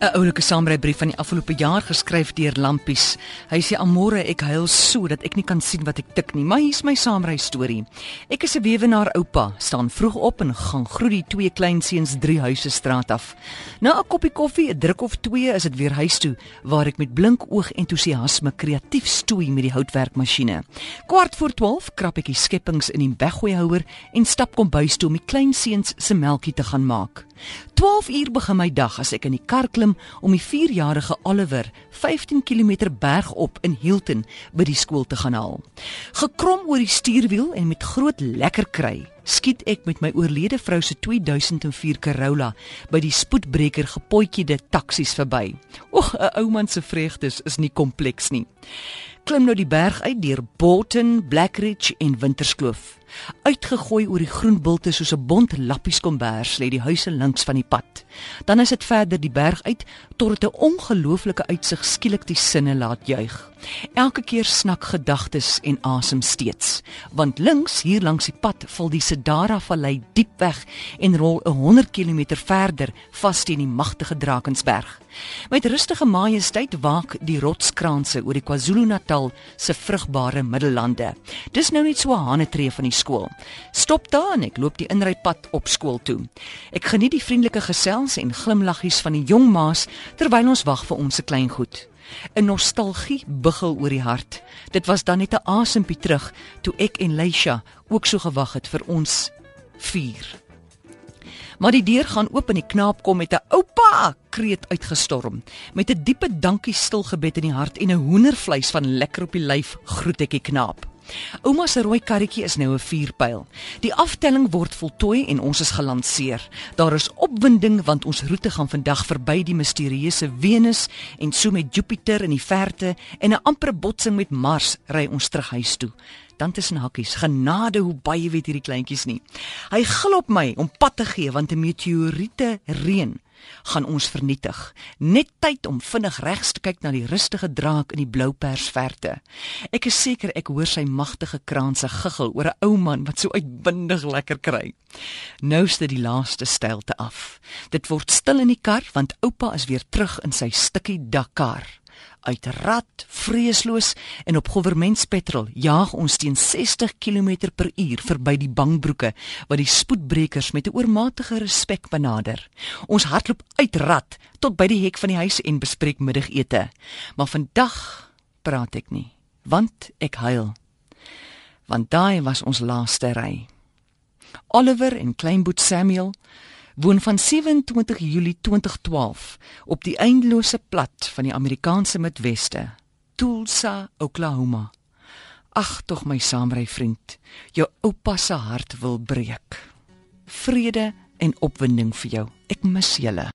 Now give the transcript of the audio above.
'n oulike saamrybrief van die afgelope jaar geskryf deur Lampies. Hy sê almore ek huil so dat ek nie kan sien wat ek tik nie, maar hier's my saamry storie. Ek is 'n weewenaar oupa, staan vroeg op en gaan groet die twee kleinseuns drie huise straat af. Na 'n koppie koffie, 'n druk of twee, is dit weer huis toe waar ek met blink oog entoesiasme kreatief stoei met die houtwerkmasjiene. Kwart voor 12 krap ek die skepings in die weggooihouer en stap kom bys toe om die kleinseuns se melktjie te gaan maak. 12 uur begin my dag as ek in die kar klim om die 4-jarige Oliver 15 km berg op in Hilton by die skool te gaan haal. Gekrom oor die stuurwiel en met groot lekker kry, skiet ek met my oorlede vrou se 2004 Corolla by die spoedbreker gepotjiede taksies verby. Oeg, 'n ou man se vreugdes is nie kompleks nie. Klim nou die berg uit deur Bolton, Blackridge en Winterskloof. Uitgegooi oor die groen bulte soos 'n bont lappies kombers lê die huise links van die pad. Dan is dit verder die berg uit tot dit 'n ongelooflike uitsig skielik die sinne laat juig. Elke keer snak gedagtes en asem steeds, want links hier langs die pad val die Sedara Vallei diep weg en rol 'n 100 km verder vas teen die magtige Drakensberg. Met rustige majesteit waak die rotskranse oor die KwaZulu-Natal se vrugbare middellande. Dis nou net so 'n hanetree van die skool. Stop daar en ek loop die inrypad op skool toe. Ek geniet die vriendelike gesels en glimlaggies van die jong ma's terwyl ons wag vir ons se kleingoed. 'n Nostalgie buggel oor die hart. Dit was dan net 'n asempie terug toe ek en Leisha ook so gewag het vir ons vier. Maar die deur gaan oop en die knaap kom met 'n oupa kreet uitgestorm. Met 'n diepe dankie stilgebed in die hart en 'n hoendervleis van lekker op die lyf groet ek die knaap. Ouma se rooi karretjie is nou 'n vuurpyl. Die aftelling word voltooi en ons is gelanseer. Daar is opwinding want ons roete gaan vandag verby die misterieuse Venus en so met Jupiter in die verte en 'n ampere botsing met Mars ry ons terug huis toe. Dan tussen hakkies, genade hoe baie weet hierdie kleintjies nie. Hy glop my om pad te gee want 'n meteoriete reën gaan ons vernietig. Net tyd om vinnig regs te kyk na die rustige draak in die blou persverte. Ek is seker ek hoor sy magtige kraanse giggel oor 'n ou man wat so uitbundig lekker kry. Nou is dit die laaste steilte af. Dit word stil in die kar want oupa is weer terug in sy stukkie Dakar uit rad vreesloos en op govermentspetrol jaag ons teen 60 km per uur verby die bangbroeke wat die spoedbrekers met 'n oormatige respek benader. Ons hardloop uit rad tot by die hek van die huis en bespreek middagete. Maar vandag praat ek nie, want ek huil. Want daai was ons laaste ry. Oliver en kleinboet Samuel woon van 27 Julie 2012 op die eindelose plat van die Amerikaanse Midweste, Tulsa, Oklahoma. Ag tog my saamry vriend, jou oupa se hart wil breek. Vrede en opwinding vir jou. Ek mis julle.